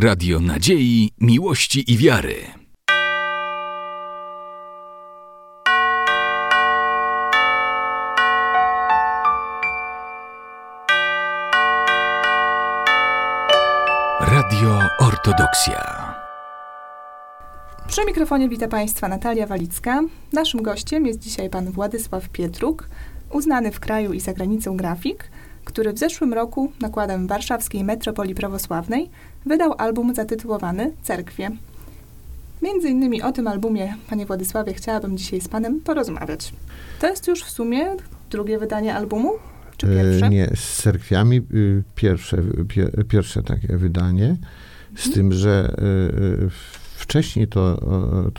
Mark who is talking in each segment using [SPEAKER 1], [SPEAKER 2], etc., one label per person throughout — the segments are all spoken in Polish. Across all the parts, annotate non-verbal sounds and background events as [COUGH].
[SPEAKER 1] Radio Nadziei, Miłości i Wiary. Radio Ortodoksja.
[SPEAKER 2] Przy mikrofonie witam Państwa Natalia Walicka. Naszym gościem jest dzisiaj pan Władysław Pietruk, uznany w kraju i za granicą grafik, który w zeszłym roku nakładem warszawskiej Metropolii Prawosławnej wydał album zatytułowany Cerkwie. Między innymi o tym albumie, panie Władysławie, chciałabym dzisiaj z panem porozmawiać. To jest już w sumie drugie wydanie albumu? Czy pierwsze?
[SPEAKER 3] E, Nie, z cerkwiami y, pierwsze, pie, pierwsze takie wydanie, z
[SPEAKER 2] Mhm.
[SPEAKER 3] tym, że y, wcześniej to,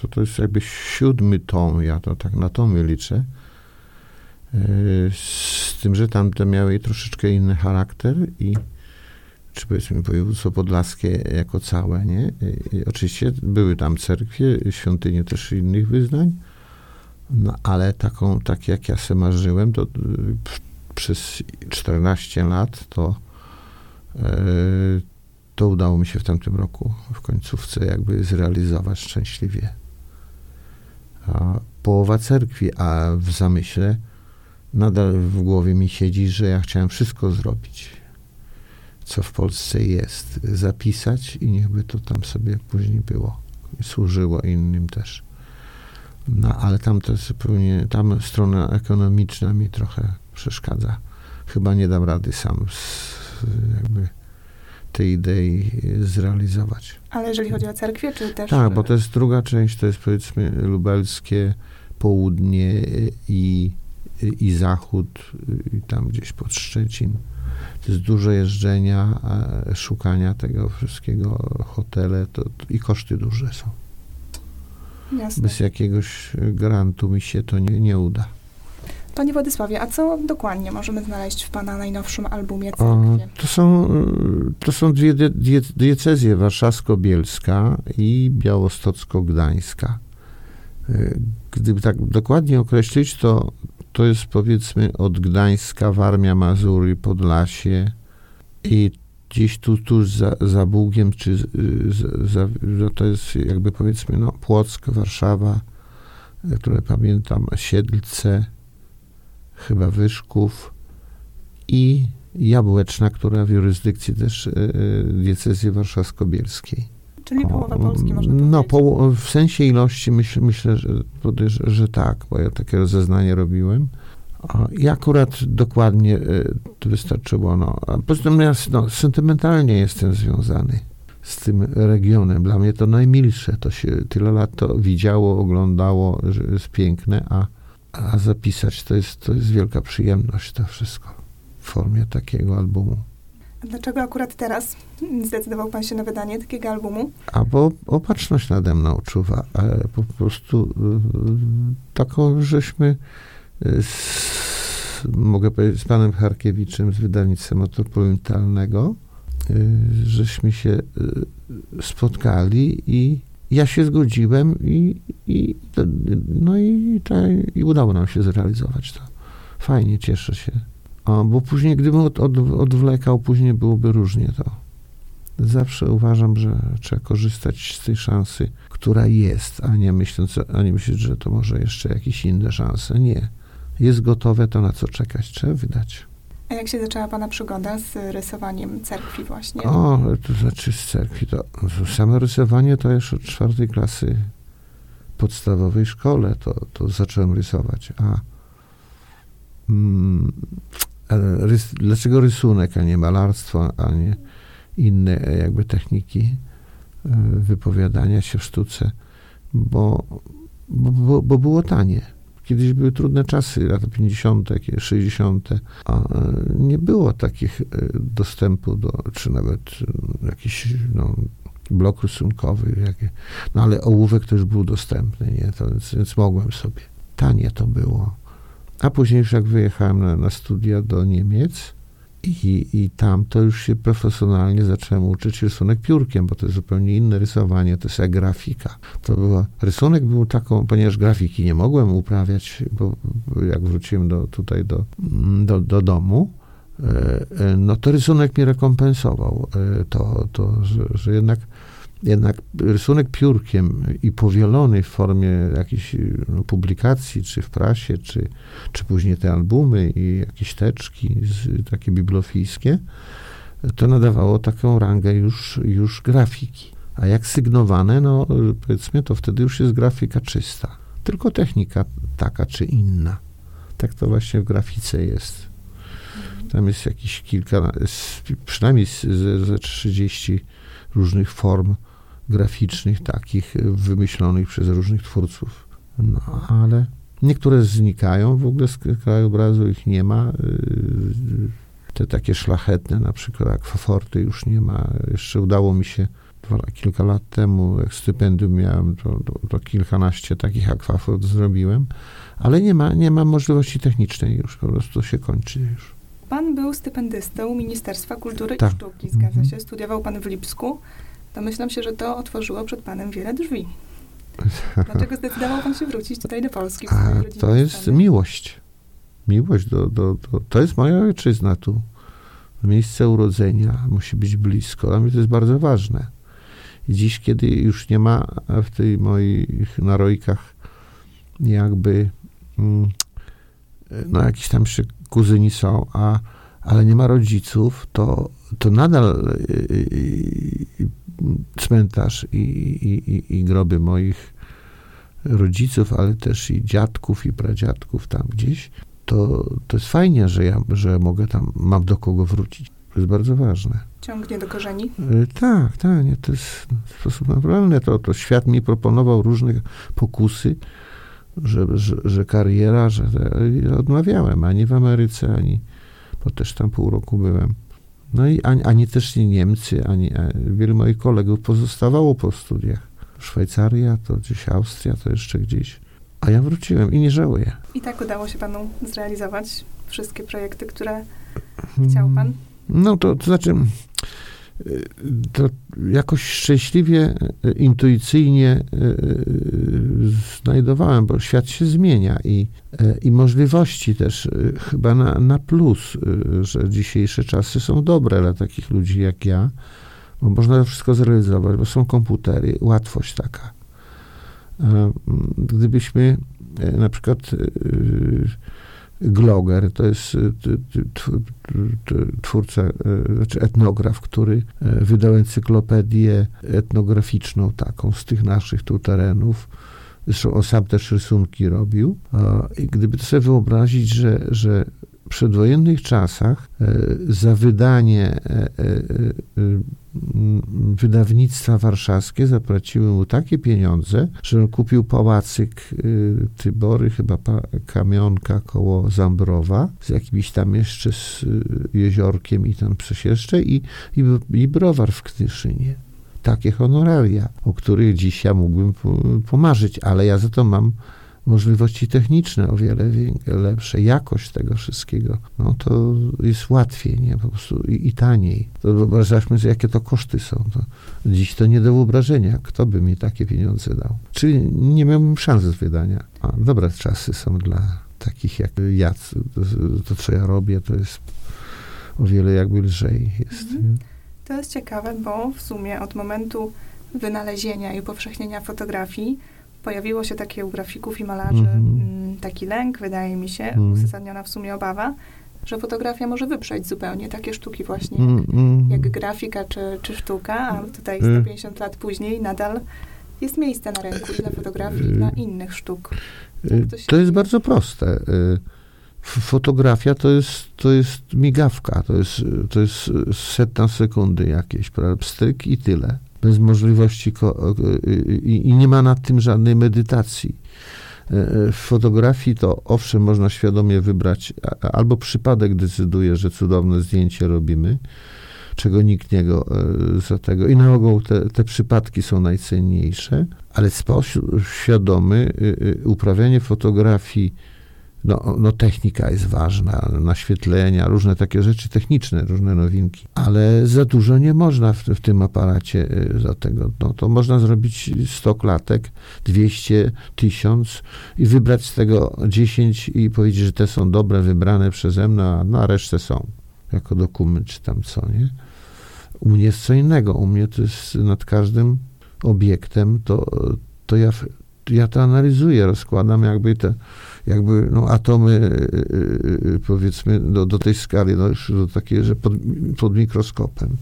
[SPEAKER 3] to, to jest jakby siódmy tom, ja to tak na tomy liczę, z tym, że tamte miały troszeczkę inny charakter i czy powiedzmy województwo podlaskie jako całe, nie? I, i oczywiście były tam cerkwie, świątynie też innych wyznań, no ale taką, tak jak ja sobie marzyłem, to y, przez 14 lat to, to udało mi się w tamtym roku w końcówce jakby zrealizować szczęśliwie. A połowa cerkwi, a w zamyśle nadal w głowie mi siedzi, że ja chciałem wszystko zrobić, co w Polsce jest, zapisać i niechby to tam sobie później było. Służyło innym też. No, ale tam to zupełnie, tam strona ekonomiczna mi trochę przeszkadza. Chyba nie dam rady sam z, jakby tej idei zrealizować.
[SPEAKER 2] Ale jeżeli chodzi o cerkwie, czy też...
[SPEAKER 3] Tak, bo to jest druga część, to jest powiedzmy lubelskie południe i, i zachód, i tam gdzieś pod Szczecin. To jest dużo jeżdżenia, szukania tego wszystkiego, hotele, to, to i koszty duże są.
[SPEAKER 2] Jasne.
[SPEAKER 3] Bez jakiegoś grantu mi się to nie, nie uda.
[SPEAKER 2] Panie Władysławie, a co dokładnie możemy znaleźć w pana najnowszym albumie Cerkwie?
[SPEAKER 3] to są, y, to są dwie die, die, diecezje, warszawsko-bielska i białostocko-gdańska. Y, Gdyby tak dokładnie określić, to, to jest powiedzmy od Gdańska, Warmia, Mazury, Podlasie i gdzieś tu tuż za, za Bugiem, czy za, za, to jest jakby powiedzmy no, Płock, Warszawa, y, które pamiętam, Siedlce, chyba Wyszków i Jabłeczna, która w jurysdykcji też y, y, diecezji warszawsko-bielskiej.
[SPEAKER 2] Czyli połowa Polski, można
[SPEAKER 3] No,
[SPEAKER 2] powiedzieć.
[SPEAKER 3] poło- w sensie ilości myśl, myślę, że, podejrz- że tak, bo ja takie rozeznanie robiłem. I akurat dokładnie to wystarczyło. No. Poza tym ja no, sentymentalnie jestem związany z tym regionem. Dla mnie to najmilsze. To się tyle lat to widziało, oglądało, że jest piękne, a, a zapisać to jest, to jest wielka przyjemność to wszystko w formie takiego albumu.
[SPEAKER 2] Dlaczego akurat teraz zdecydował pan się na wydanie takiego albumu?
[SPEAKER 3] A bo opatrzność nade mną czuwa, ale po prostu y, taką żeśmy y, z, mogę powiedzieć z panem Charkiewiczem z wydawnictwa metropolitalnego, y, żeśmy się spotkali i ja się zgodziłem i, i no i, i udało nam się zrealizować to. Fajnie, cieszę się. O, bo później, gdybym od, od, odwlekał, później byłoby różnie to. Zawsze uważam, że trzeba korzystać z tej szansy, która jest, a nie myśląc, a nie myśleć, że to może jeszcze jakieś inne szanse. Nie. Jest gotowe, to na co czekać? Trzeba wydać.
[SPEAKER 2] A jak się zaczęła pana przygoda z rysowaniem cerkwi właśnie?
[SPEAKER 3] O, to znaczy z cerkwi. To, samo rysowanie to już od czwartej klasy podstawowej szkole to, to zacząłem rysować. A mm, rys, dlaczego rysunek, a nie malarstwo, a nie inne e, jakby techniki e, wypowiadania się w sztuce? Bo, bo, bo, było tanie. Kiedyś były trudne czasy, lata 50., jakieś 60., a e, nie było takich dostępu do, czy nawet jakiś no, blok rysunkowy, jakie, no ale ołówek też był dostępny, nie? To, więc, więc mogłem sobie. Tanie to było. A później już jak wyjechałem na, na studia do Niemiec i, i tam to już się profesjonalnie zacząłem uczyć rysunek piórkiem, bo to jest zupełnie inne rysowanie, to jest jak grafika. To była, rysunek był taką, ponieważ grafiki nie mogłem uprawiać, bo jak wróciłem do, tutaj do, do, do domu, no to rysunek mi rekompensował to, to że, że jednak jednak rysunek piórkiem i powielony w formie jakiejś no, publikacji, czy w prasie, czy, czy później te albumy i jakieś teczki z, takie bibliofijskie, to nadawało taką rangę już, już grafiki. A jak sygnowane, no powiedzmy, to wtedy już jest grafika czysta. Tylko technika taka czy inna. Tak to właśnie w grafice jest. Tam jest jakieś kilka, przynajmniej ze, ze 30 różnych form graficznych, takich wymyślonych przez różnych twórców. No, ale niektóre znikają, w ogóle z krajobrazu ich nie ma. Y, te takie szlachetne, na przykład akwaforty już nie ma. Jeszcze udało mi się kilka lat temu, jak stypendium miałem, to, to, to kilkanaście takich akwafort zrobiłem, ale nie ma, nie ma możliwości technicznej już, po prostu się kończy już.
[SPEAKER 2] Pan był stypendystą Ministerstwa Kultury tak. i Sztuki, zgadza mhm. się? Studiował pan w Lipsku. Domyślam się, że to otworzyło przed panem wiele drzwi. Dlaczego zdecydował pan się wrócić tutaj do Polski?
[SPEAKER 3] A, to jest miłość. Miłość do, do, do, to jest moja ojczyzna tu. Miejsce urodzenia musi być blisko. Dla mnie to jest bardzo ważne. I dziś, kiedy już nie ma w tych moich narojkach jakby mm, no jakiś tam jeszcze kuzyni są, a, ale nie ma rodziców, to, to nadal y, y, y, cmentarz i, i, i groby moich rodziców, ale też i dziadków, i pradziadków tam gdzieś, to, to jest fajnie, że ja że mogę tam, mam do kogo wrócić. To jest bardzo ważne.
[SPEAKER 2] Ciągnie do korzeni?
[SPEAKER 3] E, tak, tak, nie, to jest w sposób naturalny. To, to świat mi proponował różne pokusy, że, że, że kariera, że odmawiałem, ani w Ameryce, ani, bo też tam pół roku byłem. No i ani, ani też nie Niemcy, ani e, wielu moich kolegów pozostawało po studiach. Szwajcaria, to gdzieś Austria, to jeszcze gdzieś. A ja wróciłem i nie żałuję.
[SPEAKER 2] I tak udało się panu zrealizować wszystkie projekty, które chciał pan?
[SPEAKER 3] No to, to znaczy, jakoś szczęśliwie, e, intuicyjnie e, e, znajdowałem, bo świat się zmienia i, i możliwości też chyba na, na plus, że dzisiejsze czasy są dobre dla takich ludzi jak ja, bo można wszystko zrealizować, bo są komputery, łatwość taka. Gdybyśmy na przykład Gloger, to jest y, twórca, y, znaczy etnograf, który y, wydał encyklopedię etnograficzną taką z tych naszych tu terenów. Zresztą on sam też rysunki robił. I gdyby to sobie wyobrazić, że, że przedwojennych czasach e, za wydanie e, e, wydawnictwa warszawskie zapłaciły mu takie pieniądze, że on kupił pałacyk Tybory, chyba kamionka koło Zambrowa, z jakimś tam jeszcze z jeziorkiem i tam coś jeszcze i, i, i browar w Knyszynie. Takie honoraria, o których dziś ja mógłbym pomarzyć, ale ja za to mam możliwości techniczne o wiele lepsze, jakość tego wszystkiego, no to jest łatwiej, nie? Po prostu i, i taniej. To że jakie to koszty są. To dziś to nie do wyobrażenia, kto by mi takie pieniądze dał. Czyli nie miałbym szans wydania. A dobre czasy są dla takich jak ja. To, to co ja robię, to jest o wiele jakby lżej jest. Mhm.
[SPEAKER 2] To jest ciekawe, bo w sumie od momentu wynalezienia i upowszechnienia fotografii pojawiło się takie u grafików i malarzy mm-hmm. taki lęk, wydaje mi się, mm. uzasadniona w sumie obawa, że fotografia może wyprzeć zupełnie takie sztuki właśnie jak, mm, jak grafika czy, czy sztuka, a tutaj 150 y. lat później nadal jest miejsce na rynku i dla fotografii, i dla innych sztuk.
[SPEAKER 3] Y, to, to jest bardzo proste. Y, fotografia to jest, to jest migawka, to jest, to jest setna sekundy jakieś, pstryk i tyle bez możliwości i, i nie ma nad tym żadnej medytacji. E, e, w fotografii to owszem, można świadomie wybrać, albo przypadek decyduje, że cudowne zdjęcie robimy, czego nikt nie go e, za tego. I na ogół te, te przypadki są najcenniejsze, ale sposób świadomy uprawianie fotografii no, no technika jest ważna, naświetlenia, różne takie rzeczy techniczne, różne nowinki, ale za dużo nie można w, w tym aparacie y, za tego. No, to można zrobić 100 klatek, 200, 1000 i wybrać z tego 10 i powiedzieć, że te są dobre, wybrane przeze mnie, a, no, a resztę są. jako dokument, czy tam co, nie? U mnie jest co innego. U mnie to jest nad każdym obiektem, to, to ja, ja to analizuję, rozkładam jakby te, jakby no, atomy, y, y, powiedzmy, do, do tej skali, no, już do takiej, że pod, pod mikroskopem.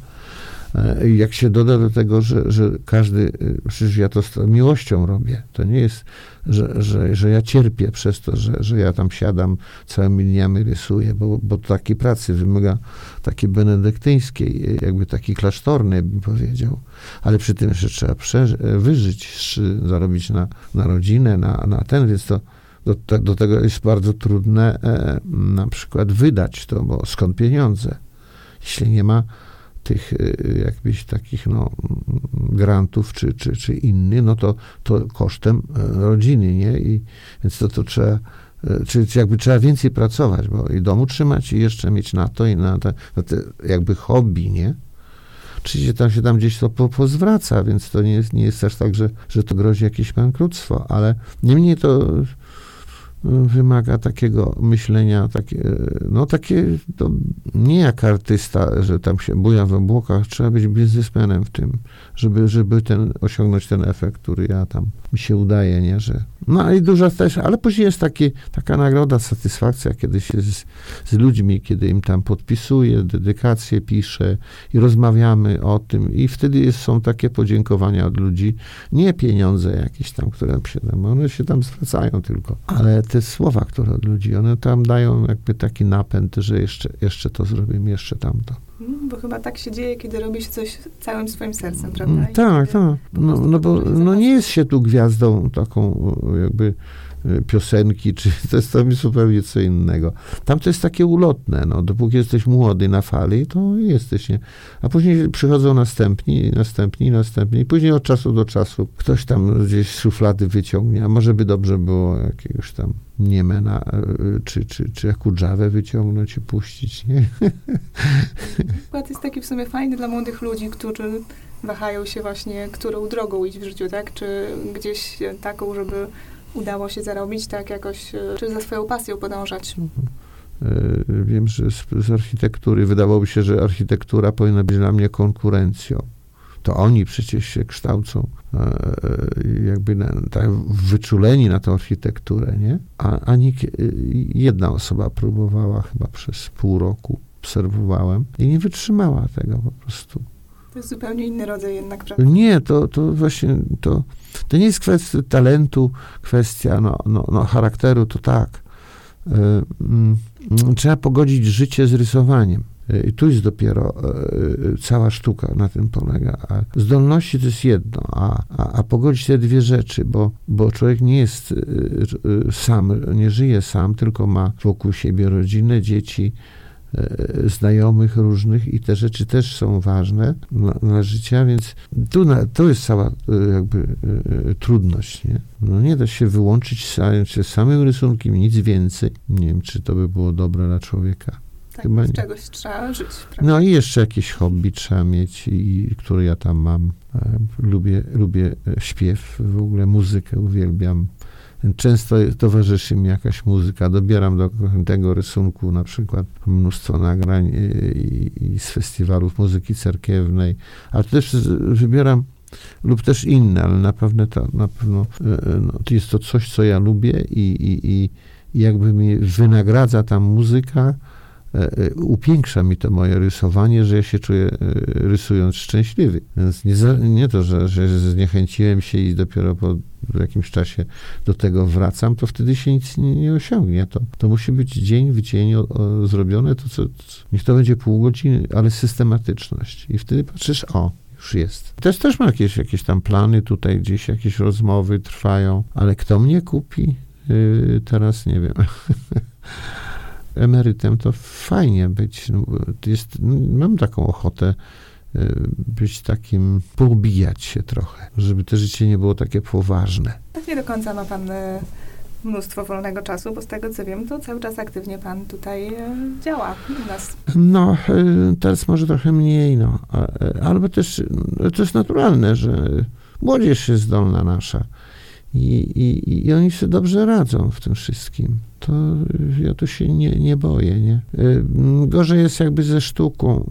[SPEAKER 3] E, Jak się doda do tego, że, że każdy, przecież ja to z miłością robię. To nie jest, że, że, że ja cierpię przez to, że, że ja tam siadam całymi dniami rysuję, bo, bo takiej pracy wymaga takiej benedyktyńskiej, jakby takiej klasztornej, bym powiedział. Ale przy tym jeszcze trzeba wyżyć, zarobić na, na rodzinę, na, na ten, więc to do, te, do tego jest bardzo trudne e, na przykład wydać to, bo skąd pieniądze? Jeśli nie ma tych e, jakbyś takich no, grantów czy, czy, czy innych, no to, to kosztem e, rodziny, nie? I, więc to, to trzeba, e, czy, czy jakby trzeba więcej pracować, bo i domu trzymać i jeszcze mieć na to i na te, na te jakby hobby, nie? Oczywiście tam się tam gdzieś to po, pozwraca, więc to nie jest, nie jest też tak, że, że to grozi jakieś bankructwo, ale niemniej to wymaga takiego myślenia, takie, no takie, to nie jak artysta, że tam się buja w obłokach, trzeba być biznesmenem w tym, żeby, żeby ten, osiągnąć ten efekt, który ja tam mi się udaje, nie, że, no i duża też, ale później jest taki, taka nagroda, satysfakcja, kiedy się z, z ludźmi, kiedy im tam podpisuję, dedykacje piszę i rozmawiamy o tym i wtedy jest, są takie podziękowania od ludzi, nie pieniądze jakieś tam, które się tam, one się tam zwracają tylko, ale te słowa, które od ludzi, one tam dają jakby taki napęd, że jeszcze, jeszcze to zrobimy, jeszcze tamto.
[SPEAKER 2] Mm, Bo chyba tak się dzieje, kiedy robi się coś całym swoim sercem, prawda?
[SPEAKER 3] Mm,
[SPEAKER 2] I
[SPEAKER 3] Tak, tak. No, no bo no nie jest się tu gwiazdą taką jakby piosenki, czy [LAUGHS] to jest to zupełnie co innego. Tam to jest takie ulotne, no, dopóki jesteś młody na fali, to jesteś, nie? A później przychodzą następni, następni, następni, i później od czasu do czasu ktoś tam gdzieś szuflady wyciągnie, a może by dobrze było jakiegoś tam Niemena, e, czy, czy, czy Jakudżawę wyciągnąć i puścić, nie?
[SPEAKER 2] Przykład jest taki w sumie fajny dla młodych ludzi, którzy wahają się właśnie, którą drogą iść w życiu, tak? Czy gdzieś taką, żeby udało się zarobić, tak jakoś, e, czy za swoją pasją podążać.
[SPEAKER 3] E, Wiem, że z, z architektury wydawałoby się, że architektura powinna być dla mnie konkurencją. To oni przecież się kształcą, e, jakby na, tak wyczuleni na tą architekturę, nie? A kie- jedna osoba próbowała chyba przez pół roku, obserwowałem, i nie wytrzymała tego po prostu.
[SPEAKER 2] To jest zupełnie inny rodzaj jednak, prawda?
[SPEAKER 3] Nie, to, to właśnie, to, to nie jest kwestia talentu, kwestia no, no, no, charakteru, to tak. Y, mm, Trzeba pogodzić życie z rysowaniem. Y, I tu jest dopiero y, cała sztuka na tym polega. A zdolności to jest jedno, a, a, a pogodzić te dwie rzeczy, bo, bo człowiek nie jest sam, nie żyje sam, tylko ma wokół siebie rodzinę, dzieci, e, znajomych różnych i te rzeczy też są ważne dla, dla życia, więc tu na, to jest cała e, jakby e, trudność, nie? No nie da się wyłączyć się samym rysunkiem, nic więcej. Nie wiem, czy to by było dobre dla człowieka.
[SPEAKER 2] Tak,
[SPEAKER 3] chyba
[SPEAKER 2] z
[SPEAKER 3] nie.
[SPEAKER 2] czegoś trzeba żyć, prawda?
[SPEAKER 3] No i jeszcze jakieś hobby trzeba mieć, i, które ja tam mam. E, Lubię, lubię e, śpiew, w ogóle muzykę uwielbiam. Często towarzyszy mi jakaś muzyka. Dobieram do tego rysunku na przykład mnóstwo nagrań i, i, z festiwalów muzyki cerkiewnej, ale też wybieram lub też inne, ale na pewno to, na pewno e, e, no, to jest to coś, co ja lubię i, i, i, jakby mi wynagradza ta muzyka, upiększa mi to moje rysowanie, że ja się czuję e, rysując szczęśliwy. Więc nie, nie to, że, że zniechęciłem się i dopiero po jakimś czasie do tego wracam, to wtedy się nic nie, nie osiągnie. To, to musi być dzień w dzień o, o, zrobione, to co, niech to będzie pół godziny, ale systematyczność. I wtedy patrzysz, o, już jest. Też też mam jakieś, jakieś tam plany, tutaj gdzieś jakieś rozmowy trwają, ale kto mnie kupi? Yy, teraz nie wiem. [LAUGHS] Emerytem to fajnie być. No, jest, mam taką ochotę yy, być takim, poubijać się trochę, żeby to życie nie było takie poważne.
[SPEAKER 2] Tak nie do końca ma pan e, mnóstwo wolnego czasu, bo z tego co wiem, to cały czas aktywnie pan tutaj e, działa u nas.
[SPEAKER 3] No, teraz może trochę mniej, no, e, albo też to jest naturalne, że młodzież jest zdolna nasza I, i, I oni sobie dobrze radzą w tym wszystkim. To ja tu się nie, nie boję, nie? Y, Gorzej jest jakby ze sztuką,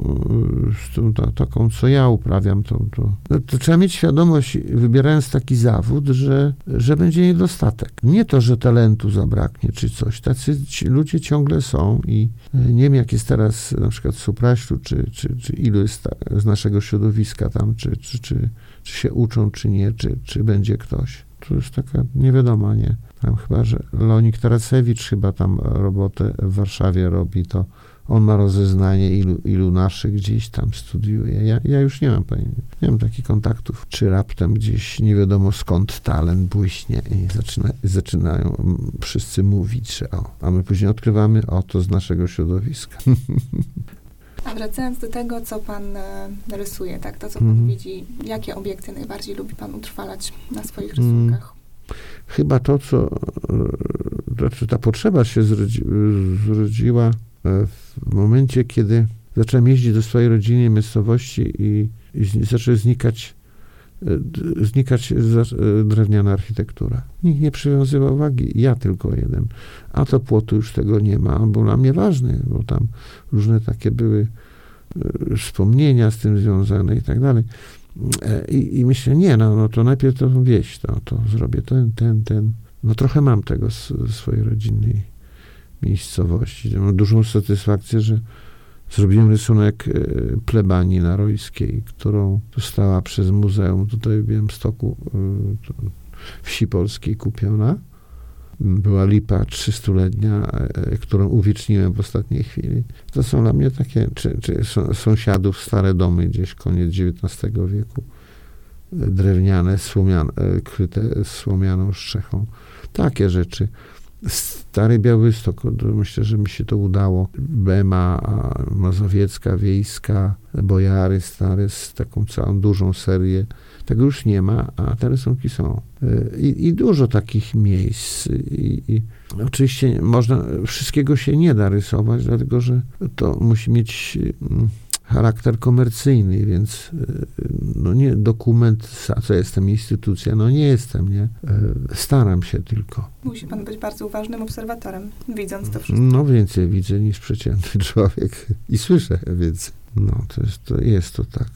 [SPEAKER 3] y, z tą ta, taką, co ja uprawiam, to, to, no to trzeba mieć świadomość, wybierając taki zawód, że, że będzie niedostatek. Nie to, że talentu zabraknie, czy coś. Tacy ludzie ciągle są i y, nie wiem, jak jest teraz na przykład w Supraślu, czy, czy, czy ilu jest ta, z naszego środowiska tam, czy, czy, czy, czy się uczą, czy nie, czy, czy będzie ktoś to jest taka niewiadoma, nie? Tam chyba, że Leonik Taracewicz chyba tam robotę w Warszawie robi, to on ma rozeznanie, ilu, ilu naszych gdzieś tam studiuje. Ja, ja już nie mam pojęcia, nie mam takich kontaktów. Czy raptem gdzieś nie wiadomo skąd talent błyśnie i zaczyna, zaczynają wszyscy mówić, że o, a my później odkrywamy, o, to z naszego środowiska.
[SPEAKER 2] A wracając do tego, co pan e, rysuje, tak, to co pan widzi, jakie obiekty najbardziej lubi pan utrwalać na swoich
[SPEAKER 3] Mhm.
[SPEAKER 2] rysunkach?
[SPEAKER 3] Chyba to, co, znaczy ta potrzeba się zrodzi, zrodziła e, w momencie, kiedy zacząłem jeździć do swojej rodzinnej miejscowości i, i znikać, e, znikać drewniana architektura. Nikt nie przywiązywał wagi, ja tylko jeden. A to płotu już tego nie ma. On był dla mnie ważny, bo tam różne takie były wspomnienia z tym związane i tak dalej. E, I, I myślę, nie, no, no to najpierw to wieś, to, to zrobię ten, ten, ten. No trochę mam tego z, z swojej rodzinnej miejscowości. Mam dużą satysfakcję, że zrobiłem rysunek e, plebanii narojskiej, którą została przez muzeum tutaj w Białymstoku e, wsi polskiej kupiona. Była lipa 300-letnia, e, którą uwieczniłem w ostatniej chwili. To są dla mnie takie, czy, czy są- sąsiadów, stare domy gdzieś koniec XIX wieku, e, drewniane, słomiane, e, kryte słomianą strzechą. Takie rzeczy. Stary Białystok, to myślę, że mi się to udało. Bema mazowiecka, wiejska, Bojary stare, z taką całą dużą serię. Tego już nie ma, a te rysunki są. E, I, i dużo takich miejsc. I, I oczywiście można, wszystkiego się nie da rysować, dlatego że to musi mieć mm, charakter komercyjny, więc e, no nie dokument, co jestem, instytucja, no nie jestem, nie? E, Staram się tylko.
[SPEAKER 2] Musi pan być bardzo uważnym obserwatorem, widząc to wszystko.
[SPEAKER 3] No więcej widzę niż przeciętny [LAUGHS] człowiek i słyszę więcej. No to jest to, jest to tak.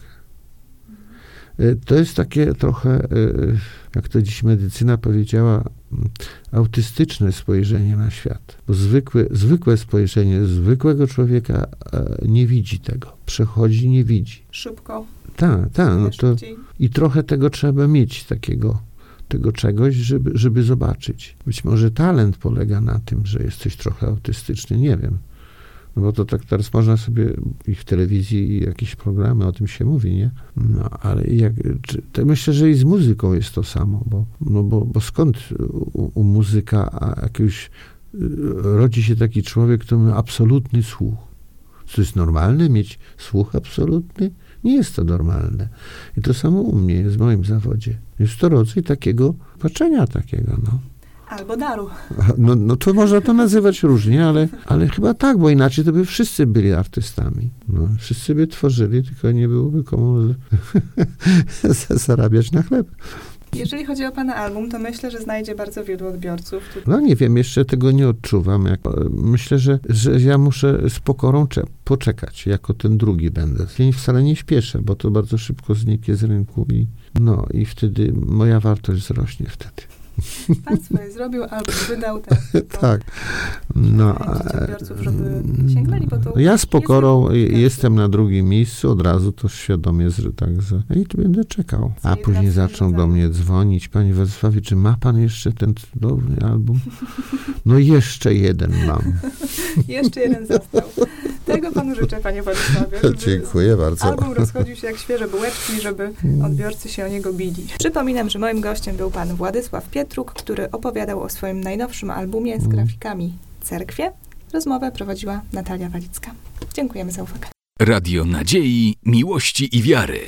[SPEAKER 3] E, To jest takie trochę, e, jak to dziś medycyna powiedziała, mm, autystyczne spojrzenie na świat. Bo zwykłe, zwykłe spojrzenie zwykłego człowieka e, nie widzi tego. Przechodzi, nie widzi.
[SPEAKER 2] Szybko,
[SPEAKER 3] Tak, tak, no to i trochę tego trzeba mieć, takiego, tego czegoś, żeby, żeby zobaczyć. Być może talent polega na tym, że jesteś trochę autystyczny, nie wiem. No bo to tak teraz można sobie i w telewizji i jakieś programy o tym się mówi, nie? No ale jak, czy, to myślę, że i z muzyką jest to samo, bo, no bo, bo skąd u, u muzyka a jakiegoś y, rodzi się taki człowiek, który ma absolutny słuch. To jest normalne mieć słuch absolutny? Nie jest to normalne. I to samo u mnie jest w moim zawodzie. Jest to rodzaj takiego patrzenia takiego, no.
[SPEAKER 2] Albo daru.
[SPEAKER 3] No, no to można to nazywać różnie, ale, ale chyba tak, bo inaczej to by wszyscy byli artystami. No, wszyscy by tworzyli, tylko nie byłoby komu [LAUGHS] zarabiać na chleb.
[SPEAKER 2] Jeżeli chodzi o pana album, to myślę, że znajdzie bardzo wielu odbiorców.
[SPEAKER 3] No nie wiem, jeszcze tego nie odczuwam. Jak, myślę, że, że ja muszę z pokorą cze- poczekać, jako ten drugi będę. Ja wcale nie śpieszę, bo to bardzo szybko zniknie z rynku i no i wtedy moja wartość wzrośnie wtedy.
[SPEAKER 2] Pan swoje zrobił, album wydał, tylko [LAUGHS]
[SPEAKER 3] Tak. No, e,
[SPEAKER 2] odbiorców, żeby sięgnęli po to.
[SPEAKER 3] Ja z pokorą
[SPEAKER 2] Jest-
[SPEAKER 3] je- jestem na drugim miejscu, od razu to świadomie, że tak, że i tu będę czekał. A później zaczną
[SPEAKER 2] do-
[SPEAKER 3] do mnie dzwonić, panie Władysławie, czy ma pan jeszcze ten cudowny album? No jeszcze jeden mam. [LAUGHS]
[SPEAKER 2] Jeszcze jeden został. Tego panu życzę, panie Władysławie. żeby [LAUGHS]
[SPEAKER 3] Dziękuję bardzo.
[SPEAKER 2] Album rozchodził się jak świeże bułeczki, żeby odbiorcy się o niego bili. Przypominam, że moim gościem był pan Władysław Pietruk, który opowiadał o swoim najnowszym albumie z
[SPEAKER 3] Mm.
[SPEAKER 2] grafikami Cerkwie. Rozmowę prowadziła Natalia Walicka. Dziękujemy za uwagę.
[SPEAKER 1] Radio Nadziei, Miłości i Wiary.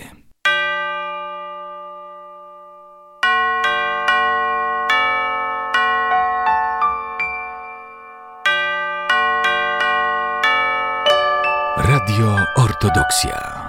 [SPEAKER 1] Radio Ortodoksja.